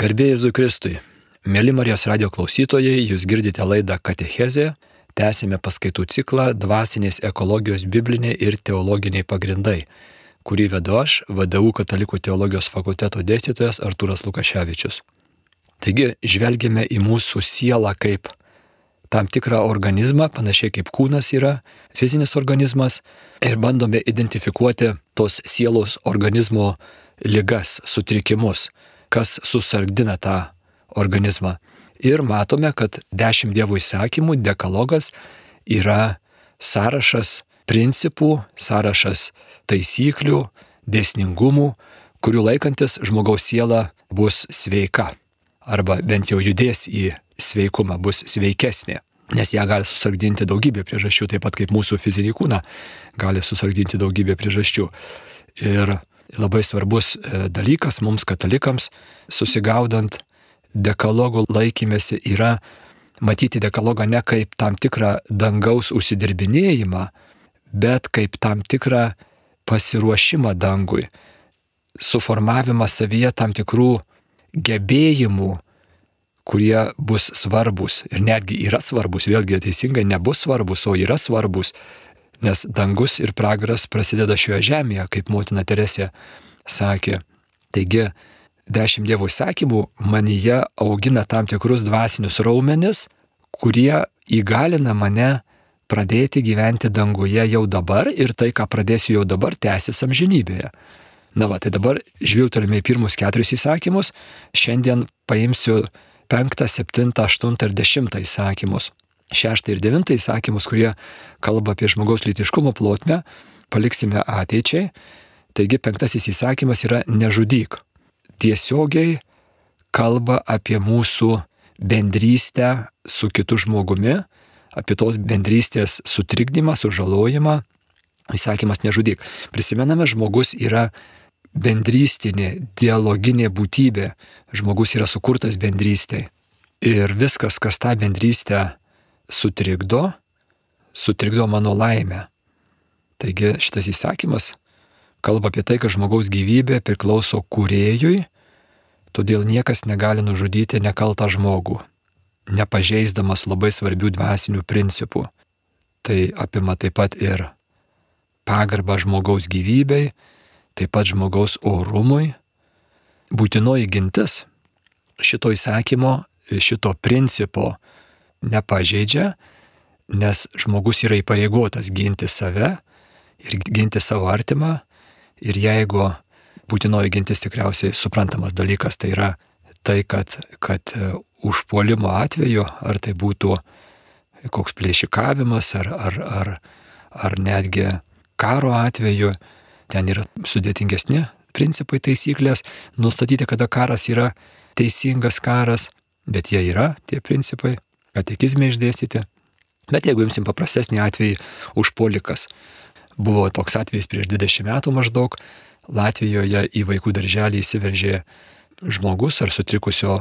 Garbėjai Jėzui Kristui. Mėly Marijos radio klausytojai, jūs girdite laidą Katechezė. Tęsime paskaitų ciklą Dvasinės ekologijos bibliniai ir teologiniai pagrindai, kurį vedu aš, VDU Katalikų teologijos fakulteto dėstytojas Artūras Lukaševičius. Taigi, žvelgiame į mūsų sielą kaip tam tikrą organizmą, panašiai kaip kūnas yra fizinis organizmas, ir bandome identifikuoti tos sielos organizmo lygas, sutrikimus kas susargdina tą organizmą. Ir matome, kad dešimt Dievo įsakymų, dekalogas yra sąrašas principų, sąrašas taisyklių, dėsningumų, kurių laikantis žmogaus siela bus sveika. Arba bent jau judės į sveikumą, bus sveikesnė. Nes ją gali susargdinti daugybė priežasčių, taip pat kaip mūsų fizinį kūną gali susargdinti daugybė priežasčių. Ir labai svarbus e, dalykas mums katalikams, susigaudant dekalogų laikymėsi, yra matyti dekalogą ne kaip tam tikrą dangaus užsidirbinėjimą, bet kaip tam tikrą pasiruošimą dangui, suformavimą savyje tam tikrų gebėjimų, kurie bus svarbus ir netgi yra svarbus, vėlgi teisingai nebus svarbus, o yra svarbus nes dangus ir pragaras prasideda šioje žemėje, kaip motina Teresė sakė. Taigi, dešimt Dievo įsakymų manyje augina tam tikrus dvasinius raumenis, kurie įgalina mane pradėti gyventi danguje jau dabar ir tai, ką pradėsiu jau dabar, tęsis amžinybėje. Na va, tai dabar žvilgtelime į pirmus keturis įsakymus, šiandien paimsiu penktą, septintą, aštuntą ir dešimtą įsakymus šeštą ir devintą įsakymus, kurie kalba apie žmogaus lytiškumo plotmę, paliksime ateičiai. Taigi penktasis įsakymas yra nežudyk. Tiesiogiai kalba apie mūsų bendrystę su kitu žmogumi, apie tos bendrystės sutrikdymą, sužalojimą. Įsakymas nežudyk. Prisimename, žmogus yra bendrystinė, dialoginė būtybė. Žmogus yra sukurtas bendrystėje. Ir viskas, kas tą bendrystę sutrikdo, sutrikdo mano laimę. Taigi šitas įsakymas kalba apie tai, kad žmogaus gyvybė priklauso kuriejui, todėl niekas negali nužudyti nekaltą žmogų, nepažeisdamas labai svarbių dvasinių principų. Tai apima taip pat ir pagarbą žmogaus gyvybei, taip pat žmogaus orumui. Būtinoji gintis šito įsakymo, šito principo nepažeidžia, nes žmogus yra įpareigotas ginti save ir ginti savo artimą. Ir jeigu būtinoji gintis tikriausiai suprantamas dalykas, tai yra tai, kad, kad e, užpuolimo atveju, ar tai būtų koks plėšikavimas, ar, ar, ar, ar netgi karo atveju, ten yra sudėtingesni principai taisyklės, nustatyti, kada karas yra teisingas karas, bet jie yra, tie principai, katekizme išdėstyti. Bet jeigu imsim paprastesnį atvejį, užpolikas. Buvo toks atvejis prieš 20 metų maždaug, Latvijoje į vaikų darželį įsiveržė žmogus ar sutrikusio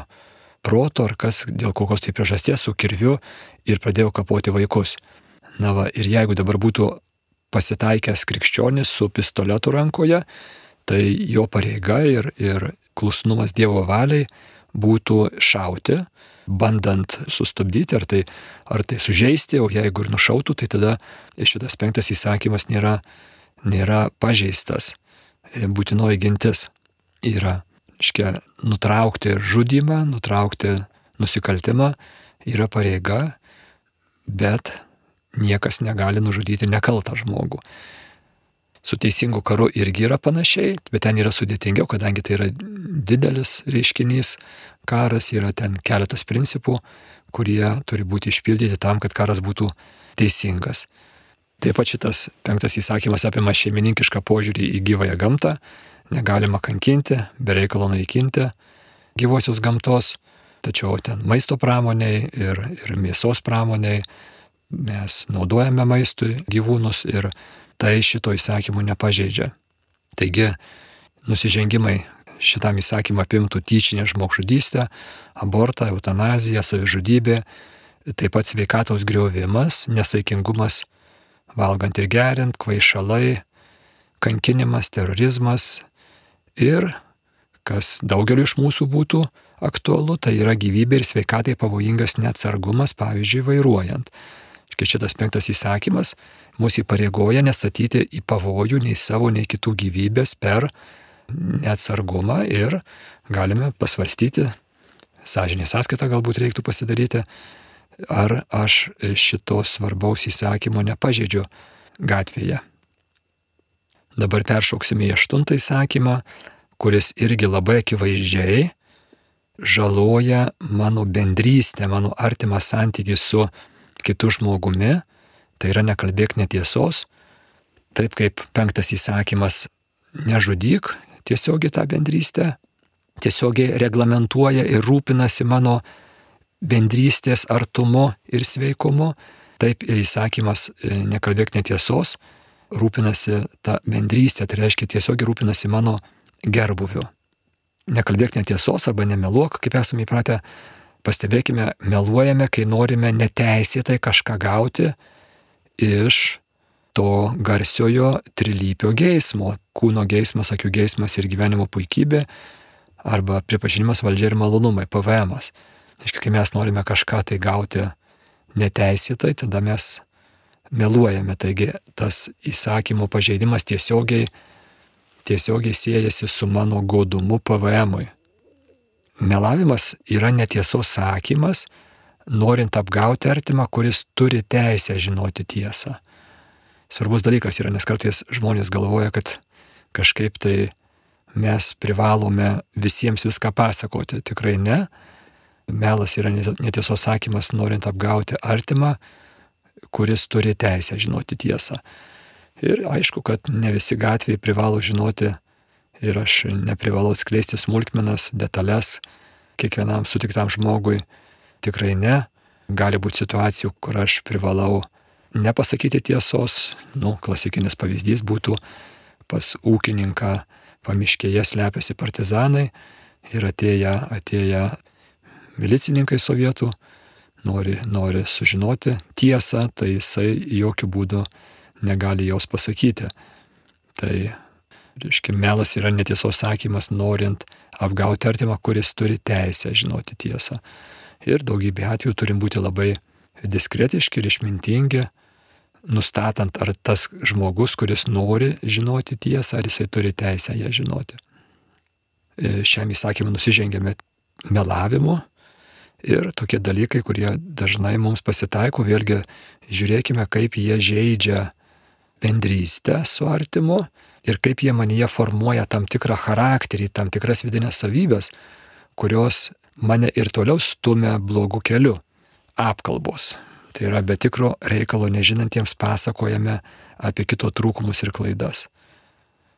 proto, ar kas dėl kokios tai priežasties su kirviu ir pradėjo kapoti vaikus. Na va, ir jeigu dabar būtų pasitaikęs krikščionis su pistoletu rankoje, tai jo pareiga ir, ir klusnumas Dievo valiai būtų šauti, bandant sustabdyti, ar tai, ar tai sužeisti, o jeigu ir nušautų, tai tada šitas penktas įsakymas nėra, nėra pažeistas. E, būtinoji gintis yra, iškia, nutraukti žudimą, nutraukti nusikaltimą yra pareiga, bet niekas negali nužudyti nekaltą žmogų. Su teisingu karu irgi yra panašiai, bet ten yra sudėtingiau, kadangi tai yra didelis reiškinys, karas yra ten keletas principų, kurie turi būti išpildyti tam, kad karas būtų teisingas. Taip pat šitas penktas įsakymas apima šeimininkišką požiūrį į gyvąją gamtą, negalima kankinti, be reikalo naikinti gyvosios gamtos, tačiau ten maisto pramoniai ir, ir mėsos pramoniai mes naudojame maistui gyvūnus ir tai šito įsakymo nepažeidžia. Taigi, nusižengimai šitam įsakymą apimtų tyčinę žmogžudystę, abortą, eutanaziją, savižudybę, taip pat sveikatos griovimas, nesaikingumas, valgant ir geriant, kvaišalai, kankinimas, terorizmas ir, kas daugeliu iš mūsų būtų aktualu, tai yra gyvybė ir sveikatai pavojingas neatsargumas, pavyzdžiui, vairuojant. Štai šitas penktas įsakymas mūsų įpareigoja nestatyti į pavojų nei savo, nei kitų gyvybės per neatsargumą ir galime pasvarstyti, sąžinė sąskaita galbūt reiktų pasidaryti, ar aš šito svarbaus įsakymo nepažeidžiu gatvėje. Dabar peršauksime į aštuntą įsakymą, kuris irgi labai akivaizdžiai žaloja mano bendrystę, mano artimą santykį su kitu žmogumi, tai yra nekalbėk netiesos, taip kaip penktas įsakymas nežudyk tiesiogiai tą bendrystę, tiesiogiai reglamentuoja ir rūpinasi mano bendrystės artumu ir sveikumu, taip ir įsakymas e, nekalbėk netiesos rūpinasi tą bendrystę, tai reiškia tiesiog rūpinasi mano gerbuviu. Nekalbėk netiesos arba nemeluok, kaip esame įpratę, pastebėkime, meluojame, kai norime neteisėtai kažką gauti iš to garsiojo trilypio geismo - kūno geismas, akių geismas ir gyvenimo puikybė, arba pripažinimas valdžia ir malonumai - PVM. -as. Aiškiai, kai mes norime kažką tai gauti neteisėtai, tada mes meluojame. Taigi tas įsakymo pažeidimas tiesiogiai, tiesiogiai siejasi su mano godumu PVM-ui. Melavimas yra netiesos sakymas, norint apgauti artimą, kuris turi teisę žinoti tiesą. Svarbus dalykas yra, nes kartais žmonės galvoja, kad kažkaip tai mes privalome visiems viską pasakoti. Tikrai ne. Melas yra netiesos sakymas, norint apgauti artimą, kuris turi teisę žinoti tiesą. Ir aišku, kad ne visi gatvėje privalo žinoti ir aš neprivalau atskleisti smulkmenas, detalės kiekvienam sutiktam žmogui. Tikrai ne. Gali būti situacijų, kur aš privalau nepasakyti tiesos. Nu, klasikinis pavyzdys būtų pas ūkininką pamiškėje slepiasi partizanai ir atėję, atėję milicininkai sovietų nori, nori sužinoti tiesą, tai jisai jokių būdų negali jos pasakyti. Tai, reiškia, melas yra netiesos sakymas, norint apgauti artimą, kuris turi teisę žinoti tiesą. Ir daugybė atvejų turim būti labai diskretiški ir išmintingi, nustatant, ar tas žmogus, kuris nori žinoti tiesą, ar jisai turi teisę ją žinoti. E, šiam įsakymui nusižengėme melavimu, Ir tokie dalykai, kurie dažnai mums pasitaiko, vėlgi žiūrėkime, kaip jie žaidžia bendrystę su artimu ir kaip jie manyje formuoja tam tikrą charakterį, tam tikras vidinės savybės, kurios mane ir toliau stumia blogų kelių. Apkalbos. Tai yra be tikro reikalo nežinantiems pasakojame apie kito trūkumus ir klaidas.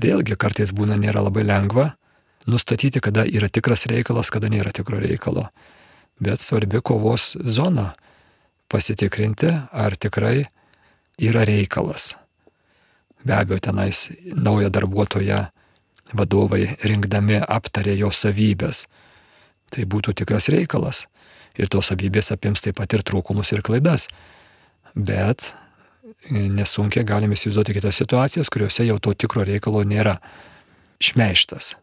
Vėlgi kartais būna nėra labai lengva nustatyti, kada yra tikras reikalas, kada nėra tikro reikalo bet svarbi kovos zona pasitikrinti, ar tikrai yra reikalas. Be abejo, tenais naują darbuotoją vadovai rinkdami aptarė jo savybės. Tai būtų tikras reikalas. Ir tos savybės apims taip pat ir trūkumus ir klaidas. Bet nesunkiai galime įsivaizduoti kitas situacijas, kuriuose jau to tikro reikalo nėra. Šmeištas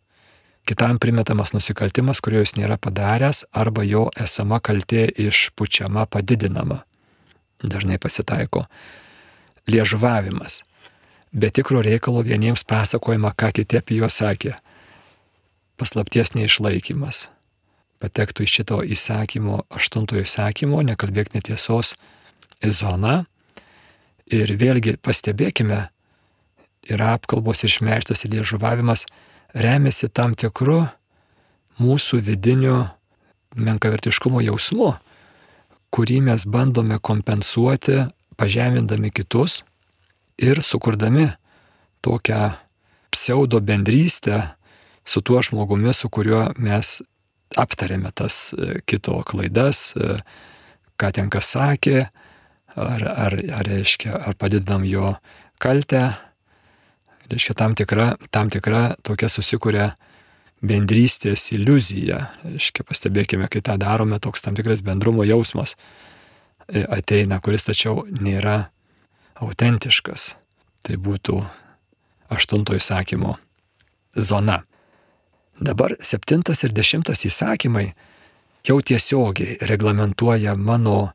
kitam primetamas nusikaltimas, kurio jis nėra padaręs, arba jo esama kaltė išpučiama padidinama. Dažnai pasitaiko. Liežuvavimas. Be tikro reikalo vieniems pasakojama, ką kiti apie juos sakė. Paslapties neišlaikymas. Patektų iš šito įsakymo, aštuntojo įsakymo, nekalbėk netiesos zona. Ir vėlgi pastebėkime, yra apkalbos ir šmeištas ir liežuvavimas remiasi tam tikru mūsų vidiniu menkavertiškumo jausmu, kurį mes bandome kompensuoti, pažemindami kitus ir sukurdami tokią pseudo bendrystę su tuo žmogumi, su kuriuo mes aptarėme tas e, kito klaidas, e, ką ten kas sakė, ar, ar, ar, reiškia, ar padidinam jo kaltę, reiškia tam tikra, tam tikra tokia susikuria bendrystės iliuzija. Reiškia, pastebėkime, kai tą darome, toks tam tikras bendrumo jausmas e, ateina, kuris tačiau nėra autentiškas. Tai būtų aštunto įsakymo zona. Dabar septintas ir dešimtas įsakymai jau tiesiogiai reglamentuoja mano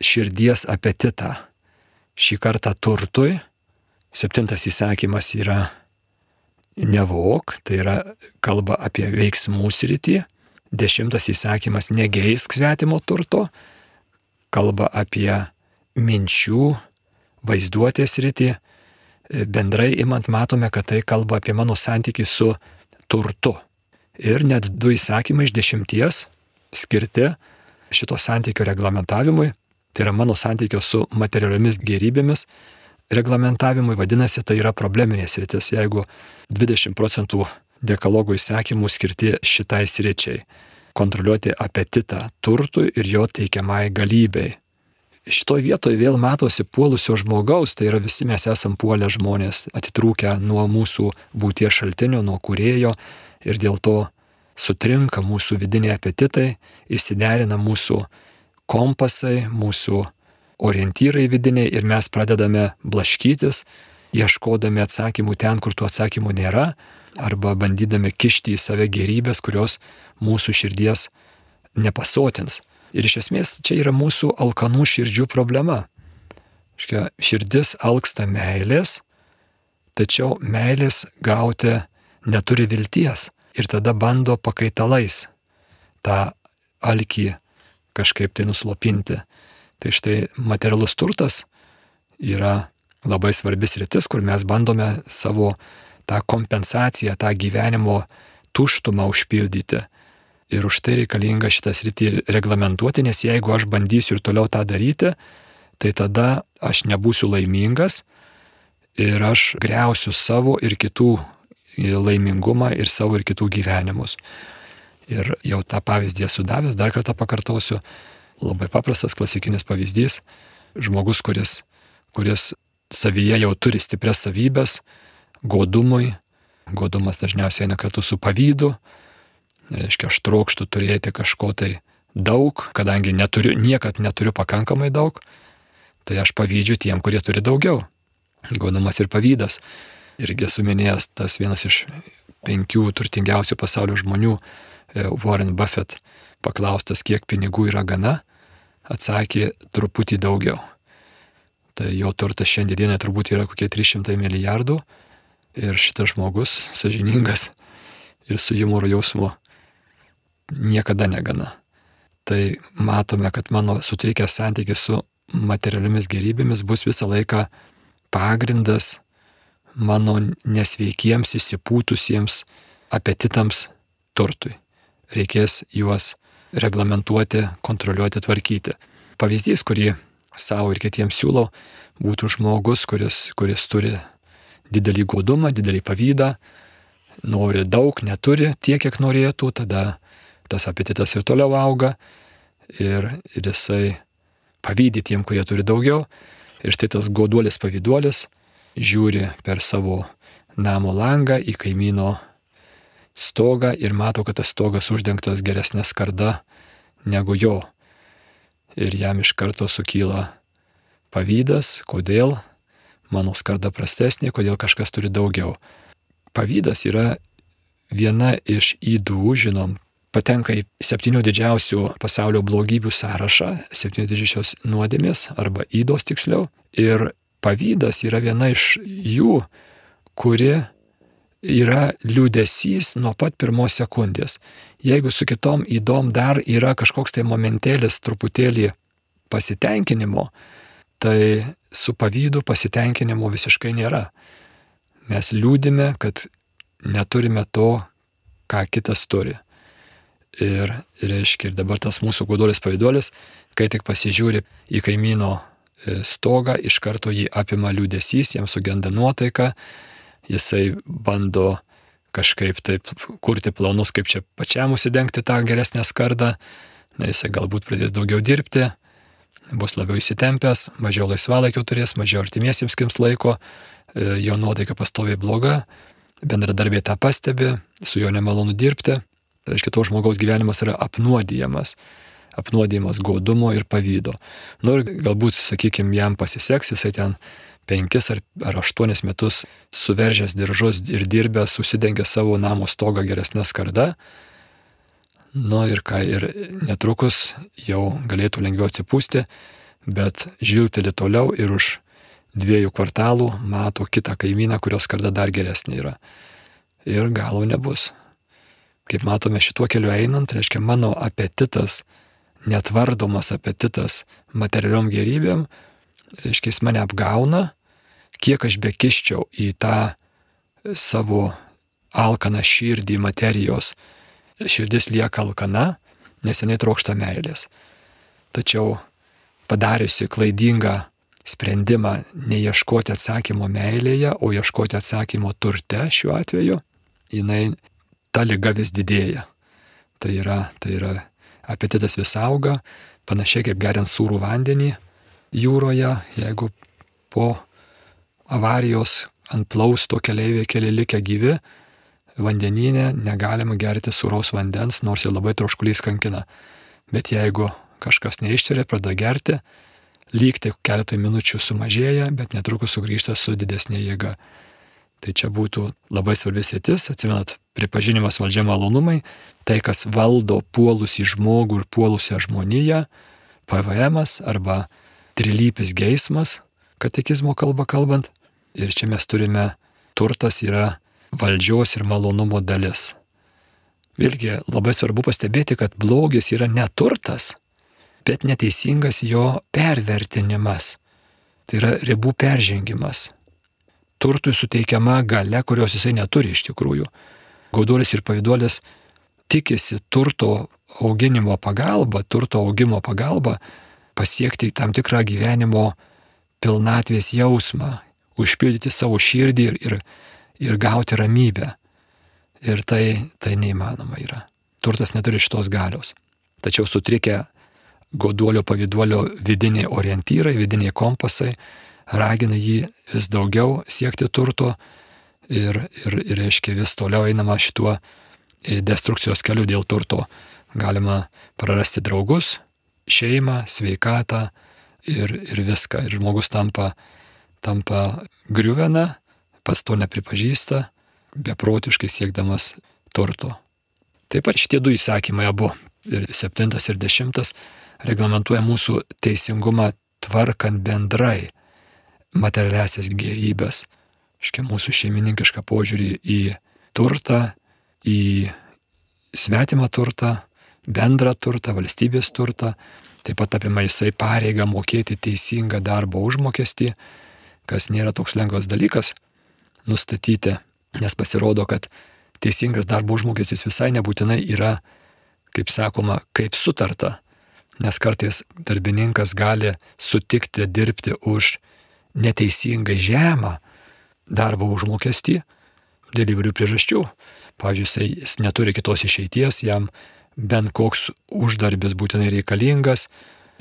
širdies apetitą. Šį kartą turtui. Septintas įsakymas yra nevok, tai yra kalba apie veiksmų sritį. Dešimtas įsakymas negeisk svetimo turto, kalba apie minčių, vaizduotės sritį. Bendrai imant matome, kad tai kalba apie mano santykį su turtu. Ir net du įsakymai iš dešimties skirti šito santykio reglamentavimui, tai yra mano santykio su materialiomis gerybėmis reglamentavimui, vadinasi, tai yra probleminės rytis, jeigu 20 procentų dekalogų įsakymų skirti šitai sričiai - kontroliuoti apetitą turtui ir jo teikiamai galybei. Šitoje vietoje vėl matosi puolusio žmogaus, tai yra visi mes esam puolę žmonės, atitrūkę nuo mūsų būties šaltinio, nuo kurėjo ir dėl to sutrinka mūsų vidiniai apetitai, išsiderina mūsų kompasai, mūsų orientyrai vidiniai ir mes pradedame blaškytis, ieškodami atsakymų ten, kur tų atsakymų nėra, arba bandydami kišti į save gerybės, kurios mūsų širdies nepasotins. Ir iš esmės čia yra mūsų alkanų širdžių problema. Škia, širdis alksta meilės, tačiau meilės gauti neturi vilties ir tada bando pakaitalais tą alkį kažkaip tai nuslopinti. Tai štai materialus turtas yra labai svarbis rytis, kur mes bandome savo tą kompensaciją, tą gyvenimo tuštumą užpildyti. Ir už tai reikalinga šitas rytį reglamentuoti, nes jeigu aš bandysiu ir toliau tą daryti, tai tada aš nebūsiu laimingas ir aš greusiu savo ir kitų laimingumą ir savo ir kitų gyvenimus. Ir jau tą pavyzdį esu davęs, dar kartą pakartosiu, labai paprastas klasikinis pavyzdys. Žmogus, kuris, kuris savyje jau turi stiprias savybės, godumui, godumas dažniausiai eina kartu su pavydu, reiškia, aš trokštų turėti kažko tai daug, kadangi neturiu, niekad neturiu pakankamai daug, tai aš pavydžiu tiem, kurie turi daugiau. Godumas ir pavydas. Irgi esu minėjęs tas vienas iš penkių turtingiausių pasaulio žmonių, e, Warren Buffett, paklaustas, kiek pinigų yra gana, atsakė truputį daugiau. Tai jo turtas šiandienai turbūt yra kokie 300 milijardų ir šitas žmogus, sažiningas ir su humoro jausmu, niekada negana. Tai matome, kad mano sutrikęs santykis su materialiomis gerybėmis bus visą laiką pagrindas mano nesveikiems, įsipūtusiems apetitams turtui. Reikės juos reglamentuoti, kontroliuoti, tvarkyti. Pavyzdys, kurį savo ir kitiems siūlau, būtų žmogus, kuris, kuris turi didelį godumą, didelį pavydą, nori daug, neturi tiek, kiek norėtų, tada tas apetitas ir toliau auga ir, ir jisai pavydė tiem, kurie turi daugiau. Ir štai tas goduolis pavyduolis žiūri per savo namo langą į kaimyno stogą ir mato, kad tas stogas uždengtas geresnė skarda negu jo. Ir jam iš karto sukyla pavydas, kodėl mano skarda prastesnė, kodėl kažkas turi daugiau. Pavydas yra viena iš įdų, žinom, patenka į septynių didžiausių pasaulio blogybių sąrašą, septynių didžiausios nuodėmės arba įdos tiksliau. Ir pavydas yra viena iš jų, kuri yra liūdėsys nuo pat pirmos sekundės. Jeigu su kitom įdom dar yra kažkoks tai momentėlis truputėlį pasitenkinimo, tai su pavydu pasitenkinimo visiškai nėra. Mes liūdime, kad neturime to, ką kitas turi. Ir reiškia, ir dabar tas mūsų gudulis pavyduolis, kai tik pasižiūri į kaimyno e, stogą, iš karto jį apima liūdėsys, jam sugenda nuotaika, jisai bando kažkaip taip kurti planus, kaip čia pačiam užsidengti tą geresnę skardą, na, jisai galbūt pradės daugiau dirbti, bus labiau įsitempęs, mažiau laisvalaikio turės, mažiau artimiesiems skims laiko, e, jo nuotaika pastoviai bloga, bendradarbiai tą pastebi, su juo nemalonu dirbti, tai reiškia, to žmogaus gyvenimas yra apnuodijamas apnuodijimas godumo ir pavydo. Nu ir galbūt, sakykime, jam pasiseks, jisai ten penkis ar, ar aštuonis metus suveržęs diržus ir dirbęs, susidengęs savo namo stogą geresnę skardą, Nu ir ką, ir netrukus jau galėtų lengviau atsipūsti, bet žvilgteli toliau ir už dviejų kvartalų mato kitą kaimyną, kurios karda dar geresnė yra. Ir galo nebus. Kaip matome šituo keliu einant, reiškia mano apetitas, netvardomas apetitas materialiom gerybėm, reiškia jis mane apgauna, kiek aš bekiščiau į tą savo alkaną širdį materijos. Širdis lieka alkana, nes jinai trokšta meilės. Tačiau padariusi klaidingą sprendimą neieškoti atsakymo meilėje, o ieškoti atsakymo turte šiuo atveju, jinai ta lyga vis didėja. Tai yra, tai yra apetitas vis auga, panašiai kaip geriant sūrų vandenį jūroje, jeigu po avarijos ant plausto keliaiviai keli likę gyvi, vandeninė negalima gerti sūraus vandens, nors ir labai troškulys kankina. Bet jeigu kažkas neištveria, pradeda gerti, lygtai keletą minučių sumažėja, bet netrukus sugrįžta su didesnė jėga. Tai čia būtų labai svarbis sėtis, atsimenat, pripažinimas valdžia malonumai, tai kas valdo puolusi žmogų ir puolusią žmoniją, PVM arba trilypis geismas, katekizmo kalba kalbant. Ir čia mes turime turtas yra valdžios ir malonumo dalis. Vėlgi labai svarbu pastebėti, kad blogis yra neturtas, bet neteisingas jo pervertinimas. Tai yra ribų peržengimas. Turtui suteikiama gale, kurios jisai neturi iš tikrųjų. Gauduolis ir pavyduolis tikisi turto auginimo pagalba, turto augimo pagalba pasiekti tam tikrą gyvenimo pilnatvės jausmą, užpildyti savo širdį ir, ir, ir gauti ramybę. Ir tai, tai neįmanoma yra. Turtas neturi šitos galios. Tačiau sutrikę goduolio pavyduolio vidiniai orientyrai, vidiniai kompasai ragina jį vis daugiau siekti turto ir, ir, ir reiškia vis toliau einama šituo e, destrukcijos keliu dėl turto. Galima prarasti draugus, šeimą, sveikatą ir, ir viską. Ir žmogus tampa, tampa griuvena, pats to nepripažįsta, beprotiškai siekdamas turto. Taip pat šitie du įsakymai abu, ir septintas ir dešimtas, reglamentuoja mūsų teisingumą tvarkant bendrai materialiasias gerybės. Iškia mūsų šeimininkišką požiūrį į turtą, į svetimą turtą, bendrą turtą, valstybės turtą, taip pat apima jisai pareigą mokėti teisingą darbo užmokestį, kas nėra toks lengvas dalykas nustatyti, nes pasirodo, kad teisingas darbo užmokestis visai nebūtinai yra, kaip sakoma, kaip sutarta nes kartais darbininkas gali sutikti dirbti už neteisingai žemą darbo užmokestį dėl įvairių priežasčių. Pavyzdžiui, jis neturi kitos išeities, jam bent koks uždarbis būtinai reikalingas,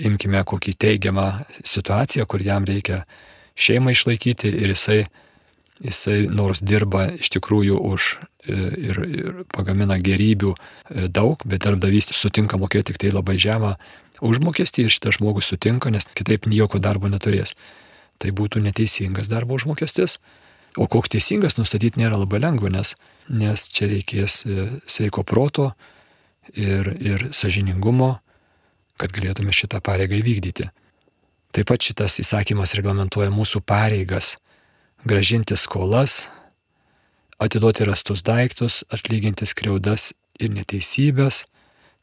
imkime kokį teigiamą situaciją, kur jam reikia šeimą išlaikyti ir jisai jisai nors dirba iš tikrųjų už e, ir, ir pagamina gerybių e, daug, bet darbdavys sutinka mokėti tik tai labai žemą užmokestį ir šitas žmogus sutinka, nes kitaip jokio darbo neturės. Tai būtų neteisingas darbo užmokestis. O koks teisingas nustatyti nėra labai lengva, nes, nes čia reikės e, sveiko proto ir, ir sažiningumo, kad galėtume šitą pareigą įvykdyti. Taip pat šitas įsakymas reglamentuoja mūsų pareigas gražinti skolas, atiduoti rastus daiktus, atlyginti skriaudas ir neteisybės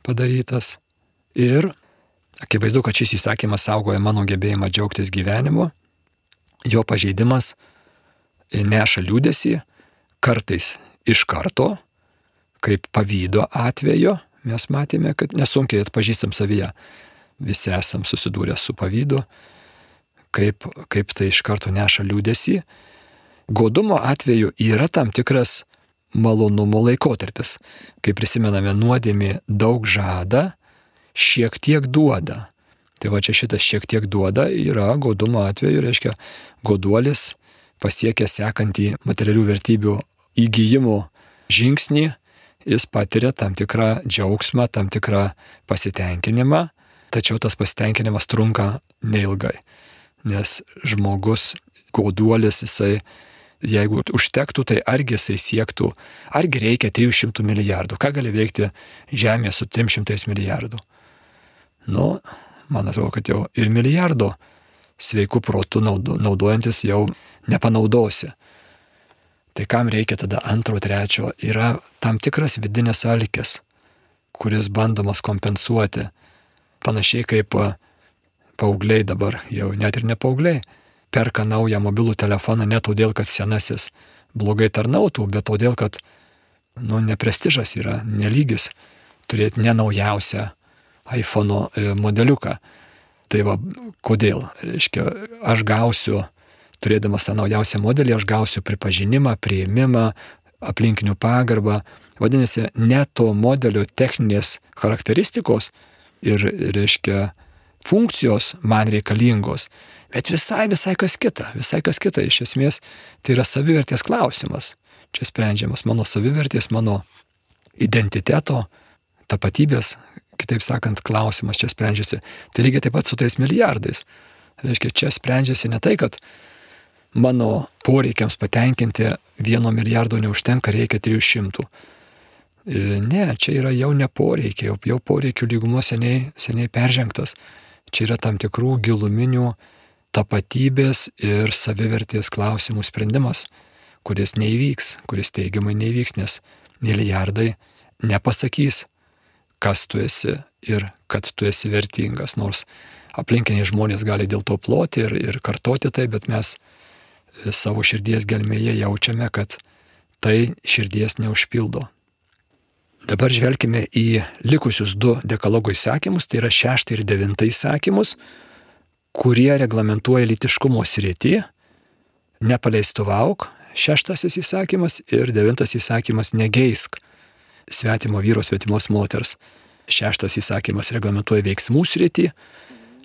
padarytas. Ir akivaizdu, kad šis įsakymas saugoja mano gebėjimą džiaugtis gyvenimu, jo pažeidimas neša liūdėsi, kartais iš karto, kaip pavydo atveju, mes matėme, kad nesunkiai atpažįstam savyje. Visi esam susidūrę su pavydu, kaip, kaip tai iš karto neša liūdėsi Godumo atveju yra tam tikras malonumo laikotarpis. Kai prisimename nuodėmį daug žada, šiek tiek duoda. Tai va čia šitas šiek tiek duoda yra godumo atveju, reiškia, goduolis pasiekia sekantį materialių vertybių įgyjimo žingsnį, jis patiria tam tikrą džiaugsmą, tam tikrą pasitenkinimą, tačiau tas pasitenkinimas trunka neilgai, nes žmogus goduolis jisai jeigu užtektų, tai argi jisai siektų, argi reikia 300 milijardų, ką gali veikti Žemė su 300 milijardų. Nu, man atrodo, kad jau ir milijardo sveikų protų naudojantis jau nepanaudosi. Tai kam reikia tada antro, trečio? Yra tam tikras vidinės alkis, kuris bandomas kompensuoti. Panašiai kaip paaugliai dabar, jau net ir ne paaugliai, perka naują mobilų telefoną ne todėl, kad senasis blogai tarnautų, bet todėl, kad nu, neprestižas yra, nelygis turėti nenaujausią iPhone e, modeliuką. Tai va, kodėl? Reiškia, aš gausiu, turėdamas tą naujausią modelį, aš gausiu pripažinimą, prieimimą, aplinkinių pagarbą. Vadinasi, ne to modelio techninės charakteristikos ir, reiškia, funkcijos man reikalingos, Bet visai, visai kas kita, visai kas kita. Iš esmės, tai yra savivertės klausimas. Čia sprendžiamas mano savivertės, mano identiteto, tapatybės, kitaip sakant, klausimas čia sprendžiasi. Tai lygiai taip pat su tais milijardais. Reiškia, čia sprendžiasi ne tai, kad mano poreikiams patenkinti vieno milijardo neužtenka, reikia 300. E, ne, čia yra jau ne poreikiai, jau, jau poreikių lygumo seniai, seniai peržengtas. Čia yra tam tikrų giluminių tapatybės ir savivertės klausimų sprendimas, kuris neįvyks, kuris teigiamai neįvyks, nes milijardai nepasakys, kas tu esi ir kad tu esi vertingas, nors aplinkiniai žmonės gali dėl to ploti ir, ir kartoti tai, bet mes savo širdies gelmėje jaučiame, kad tai širdies neužpildo. Dabar žvelgime į likusius du dekalogo įsakymus, tai yra šeštą ir devintą įsakymus, kurie reglamentuoja litiškumo sritį, nepaleistuvauk, šeštasis įsakymas ir devintas įsakymas negeisk svetimo vyro, svetimos moters. Šeštas įsakymas reglamentuoja veiksmų sritį,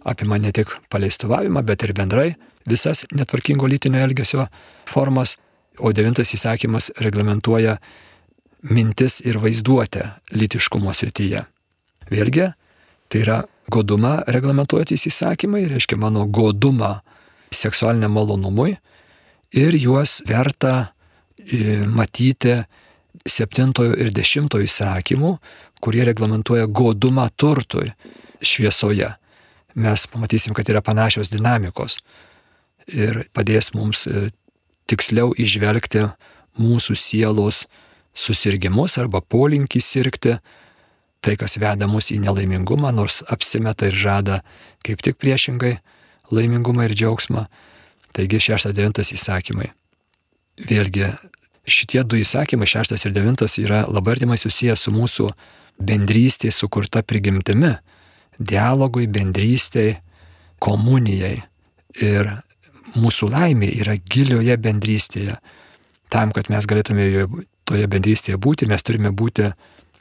apima ne tik paleistuvavimą, bet ir bendrai visas netvarkingo lytinio elgesio formas, o devintas įsakymas reglamentuoja mintis ir vaizduotę lytiškumo srityje. Vėlgi, tai yra godumą reglamentuojantys įsakymai, reiškia mano godumą seksualiniam malonumui ir juos verta e, matyti septintojo ir dešimtojo įsakymų, kurie reglamentuoja godumą turtui šviesoje. Mes pamatysim, kad yra panašios dinamikos ir padės mums e, tiksliau išvelgti mūsų sielos susirgymus arba polinkį sirgti tai, kas veda mus į nelaimingumą, nors apsimeta ir žada kaip tik priešingai laimingumą ir džiaugsmą. Taigi šeštas devintas įsakymai. Vėlgi šitie du įsakymai, šeštas ir devintas, yra labai artimai susijęs su mūsų bendrystė sukurta prigimtimi, dialogui, bendrystėj, komunijai. Ir mūsų laimė yra gilioje bendrystėje. Tam, kad mes galėtume toje bendrystėje būti, mes turime būti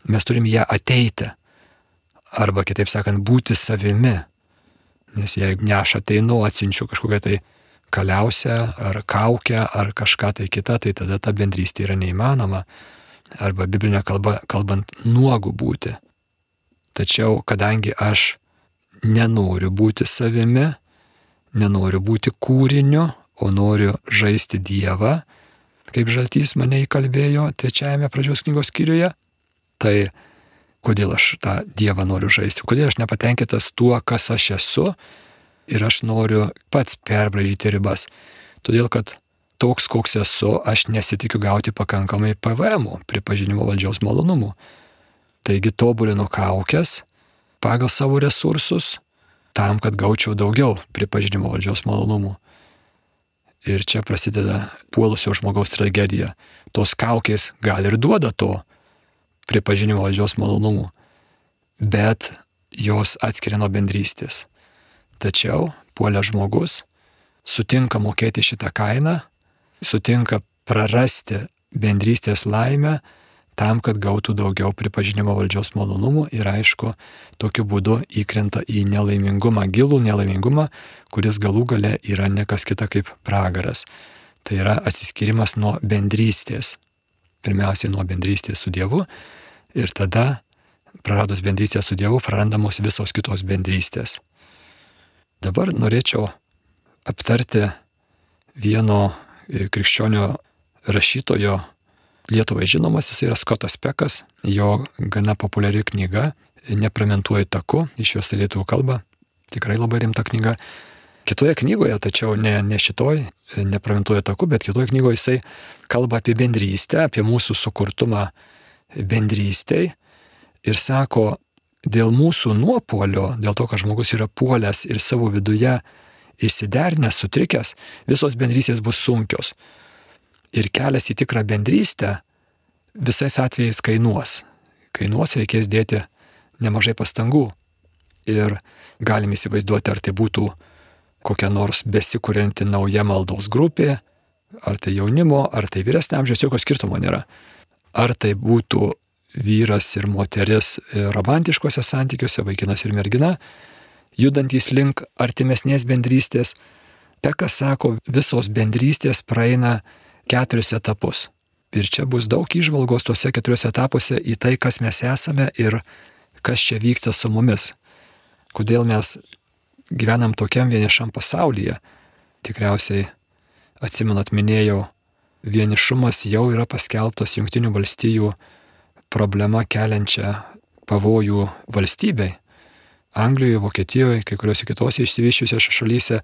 mes turim ją ateiti. Arba kitaip sakant, būti savimi. Nes jeigu ne aš ateinu, atsinčiu kažkokią tai kaliausią ar kaukę ar kažką tai kitą, tai tada ta bendrystė yra neįmanoma. Arba biblinė kalba, kalbant, nuogu būti. Tačiau kadangi aš nenoriu būti savimi, nenoriu būti kūriniu, o noriu žaisti Dievą, kaip žaltys mane įkalbėjo trečiajame pradžios knygos skyriuje, Tai kodėl aš tą Dievą noriu žaisti, kodėl aš nepatenkintas tuo, kas aš esu ir aš noriu pats perbražyti ribas. Todėl, kad toks, koks esu, aš nesitikiu gauti pakankamai PVM, pripažinimo valdžios malonumų. Taigi tobulinu kaukės pagal savo resursus tam, kad gaučiau daugiau pripažinimo valdžios malonumų. Ir čia prasideda puolusio žmogaus tragedija. Tos kaukės gal ir duoda to, pripažinimo valdžios malonumų, bet jos atskiria nuo bendrystės. Tačiau puolė žmogus sutinka mokėti šitą kainą, sutinka prarasti bendrystės laimę tam, kad gautų daugiau pripažinimo valdžios malonumų ir aišku, tokiu būdu įkrenta į nelaimingumą, gilų nelaimingumą, kuris galų gale yra nekas kita kaip pragaras. Tai yra atsiskirimas nuo bendrystės pirmiausiai nuo bendrystės su Dievu ir tada, praradus bendrystę su Dievu, prarandamos visos kitos bendrystės. Dabar norėčiau aptarti vieno e, krikščionio rašytojo Lietuvai žinomas, jis yra Skotas Pekas, jo gana populiari knyga Nepramentuoju taku, išvesta lietuvų kalba, tikrai labai rimta knyga. Kitoje knygoje, tačiau ne, ne šitoj, nepramentuoju taku, bet kitoje knygoje jisai kalba apie bendrystę, apie mūsų sukurtumą bendrystėj ir sako, dėl mūsų nuopolio, dėl to, kad žmogus yra puolęs ir savo viduje išsiderinęs, sutrikęs, visos bendrystės bus sunkios ir kelias į tikrą bendrystę visais atvejais kainuos. Kainuos reikės dėti nemažai pastangų. Ir galim įsivaizduoti, ar tai būtų kokia nors besikūrenti nauja maldos grupė, ar tai jaunimo, ar tai vyresnio amžiaus, jokio skirtumo nėra. Ar tai būtų vyras ir moteris romantiškose santykiuose, vaikinas ir mergina, judantys link artimesnės bendrystės. Pekas sako, visos bendrystės praeina keturis etapus. Ir čia bus daug išvalgos tuose keturiuose etapuose į tai, kas mes esame ir kas čia vyksta su mumis. Kodėl mes gyvenam tokiam vienišam pasaulyje. Tikriausiai atsimenat minėjau, vienišumas jau yra paskelbtas Junktinių valstijų problema keliančia pavojų valstybei. Anglijoje, Vokietijoje, kai kuriuose kitose išsivyščiusiose šalyse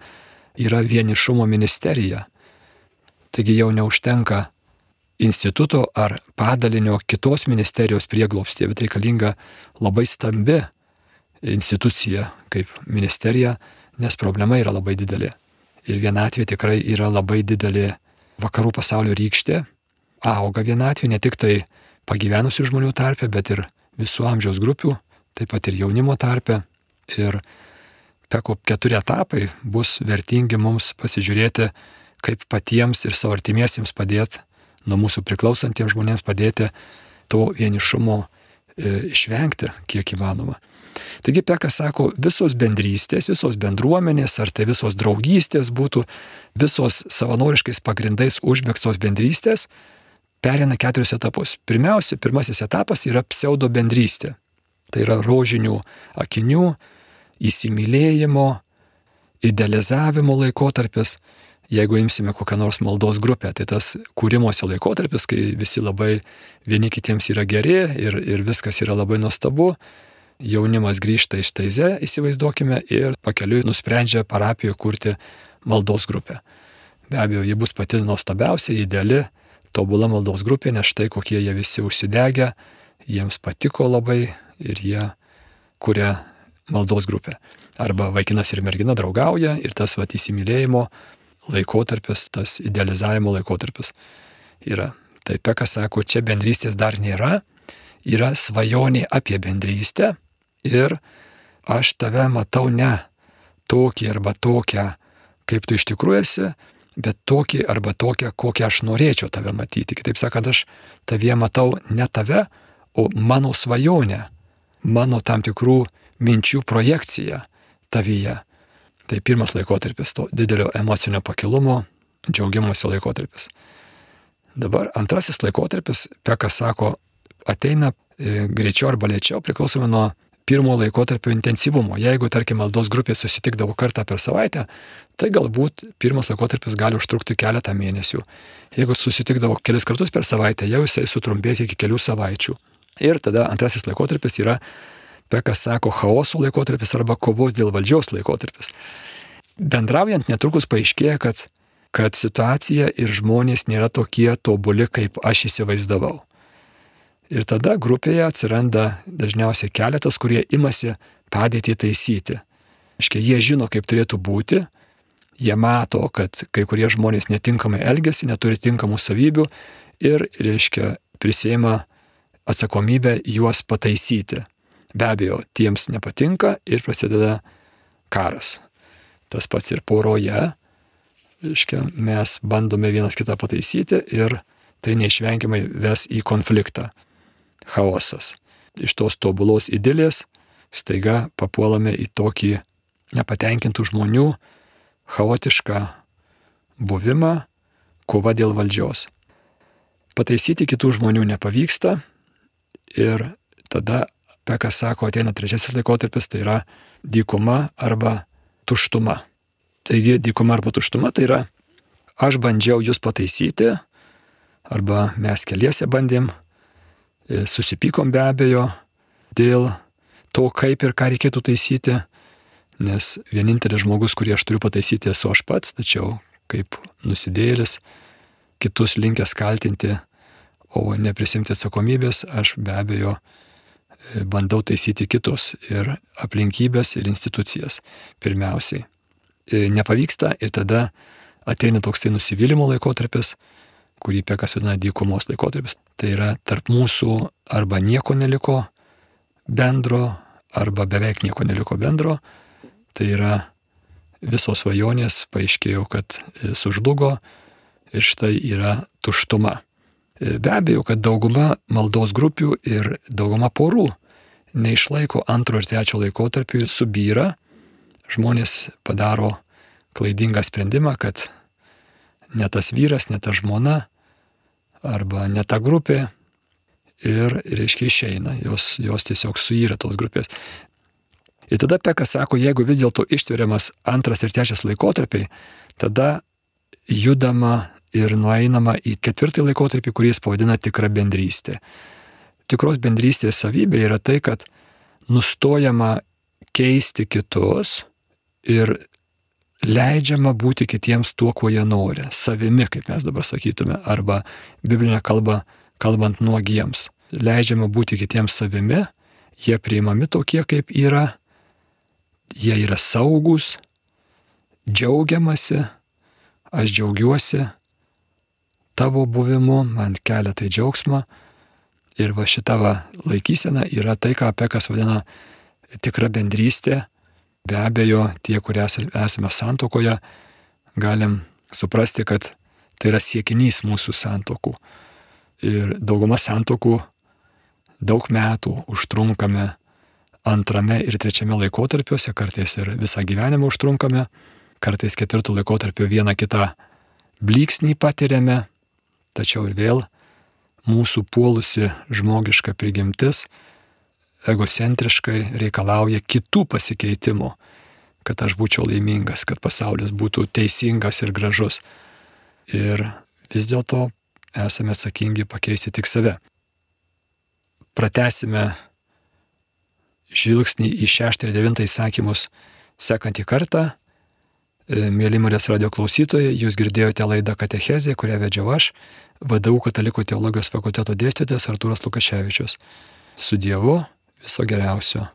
yra vienišumo ministerija. Taigi jau neužtenka instituto ar padalinio kitos ministerijos prieglopstė, bet reikalinga labai stambi institucija kaip ministerija, nes problema yra labai didelė. Ir vienatvė tikrai yra labai didelė vakarų pasaulio rykštė. Auga vienatvė ne tik tai pagyvenusių žmonių tarpe, bet ir visų amžiaus grupių, taip pat ir jaunimo tarpe. Ir peko keturi etapai bus vertingi mums pasižiūrėti, kaip patiems ir savo artimiesiems padėti, nuo mūsų priklausantiems žmonėms padėti to vienišumo e, išvengti, kiek įmanoma. Taigi Pekas sako, visos bendrystės, visos bendruomenės, ar tai visos draugystės būtų, visos savanoriškais pagrindais užmėgstos bendrystės, perina keturis etapus. Pirmiausia, pirmasis etapas yra pseudo bendrystė. Tai yra rožinių akinių, įsimylėjimo, idealizavimo laikotarpis. Jeigu imsime kokią nors maldos grupę, tai tas kūrimosi laikotarpis, kai visi labai vieni kitiems yra geri ir, ir viskas yra labai nuostabu, jaunimas grįžta iš taize, įsivaizduokime, ir pakeliui nusprendžia parapijoje kurti maldos grupę. Be abejo, ji bus pati nuostabiausia, ideali, tobula maldos grupė, nes štai kokie jie visi užsidegę, jiems patiko labai ir jie kuria maldos grupę. Arba vaikinas ir mergina draugauja ir tas vat įsimylėjimo laikotarpis, tas idealizavimo laikotarpis yra. Tai Pekas sako, čia bendrystės dar nėra, yra svajonė apie bendrystę ir aš tave matau ne tokį arba tokią, kaip tu iš tikrųjų esi, bet tokį arba tokią, kokią aš norėčiau tave matyti. Kitaip sakant, aš tavie matau ne tave, o mano svajonę, mano tam tikrų minčių projekciją tavyje. Tai pirmas laikotarpis to didelio emocinio pakilumo, džiaugimuose laikotarpis. Dabar antrasis laikotarpis, Pekas sako, ateina e, greičiau arba lėčiau, priklausomai nuo pirmo laikotarpio intensyvumo. Jeigu, tarkim, maldos grupė susitikdavo kartą per savaitę, tai galbūt pirmas laikotarpis gali užtrukti keletą mėnesių. Jeigu susitikdavo kelis kartus per savaitę, jau jisai sutrumpės iki kelių savaičių. Ir tada antrasis laikotarpis yra, Pekas sako, chaoso laikotarpis arba kovos dėl valdžios laikotarpis. Bendraujant netrukus paaiškėja, kad, kad situacija ir žmonės nėra tokie tobuli, kaip aš įsivaizdavau. Ir tada grupėje atsiranda dažniausiai keletas, kurie imasi padėtį taisyti. Aiškiai, jie žino, kaip turėtų būti, jie mato, kad kai kurie žmonės netinkamai elgesi, neturi tinkamų savybių ir, reiškia, prisėima atsakomybę juos pataisyti. Be abejo, tiems nepatinka ir prasideda karas. Tas pats ir poroje, reiškia, mes bandome vienas kitą pataisyti ir tai neišvengiamai ves į konfliktą chaosas. Iš tos tobulos idilės staiga papuolame į tokį nepatenkintų žmonių chaotišką buvimą, kova dėl valdžios. Pataisyti kitų žmonių nepavyksta ir tada, ką sako, ateina trečiasis laikotarpis, tai yra dykuma arba tuštuma. Taigi dykuma arba tuštuma tai yra, aš bandžiau jūs pataisyti, arba mes keliese bandėm, e, susipykom be abejo dėl to, kaip ir ką reikėtų taisyti, nes vienintelis žmogus, kurį aš turiu pataisyti, esu aš pats, tačiau kaip nusidėlis, kitus linkęs kaltinti, o neprisimti atsakomybės, aš be abejo e, bandau taisyti kitus ir aplinkybės ir institucijas pirmiausiai. E, nepavyksta ir tada ateina toks tai nusivylimo laikotarpis, kurį Pekas vadina dykumos laikotarpis. Tai yra tarp mūsų arba nieko neliko bendro, arba beveik nieko neliko bendro. Tai yra visos svajonės paaiškėjo, kad e, sužlugo ir štai yra tuštuma. E, be abejo, kad dauguma maldos grupių ir dauguma porų neišlaiko antro ir trečio laikotarpio ir subyra. Žmonės padaro klaidingą sprendimą, kad ne tas vyras, ne ta žmona arba ne ta grupė ir, reiškia, išeina, jos, jos tiesiog suyra tos grupės. Ir tada Pekas sako, jeigu vis dėlto ištveriamas antras ir trečias laikotarpiai, tada judama ir nueinama į ketvirtąjį laikotarpį, kurį jis pavadina tikra bendrystė. Tikros bendrystės savybė yra tai, kad nustojama keisti kitus ir leidžiama būti kitiems tuo, kuo jie nori, savimi, kaip mes dabar sakytume, arba biblinė kalba, kalbant nuogiems. Leidžiama būti kitiems savimi, jie priimami tokie, kaip yra, jie yra saugus, džiaugiamasi, aš džiaugiuosi tavo buvimu, man kelia tai džiaugsmą. Ir va šita va laikysena yra tai, ką Pekas vadina tikra bendrystė, Be abejo, tie, kurie esame santokoje, galim suprasti, kad tai yra siekinys mūsų santokų. Ir dauguma santokų daug metų užtrunkame antrame ir trečiame laikotarpiuose, kartais ir visą gyvenimą užtrunkame, kartais ketvirtų laikotarpio vieną kitą blyksnį patiriame, tačiau ir vėl mūsų puolusi žmogiška prigimtis egocentriškai reikalauja kitų pasikeitimų, kad aš būčiau laimingas, kad pasaulis būtų teisingas ir gražus. Ir vis dėlto esame atsakingi pakeisti tik save. Pratesime žvilgsnį į šeštą ir devintą įsakymus sekantį kartą. E, mėly Marijos radio klausytojai, jūs girdėjote laidą Katechezė, kurią vedžiau aš, VDU Katalikų teologijos fakulteto dėstytojas Artūras Lukaševičius. Su Dievu viso geriausio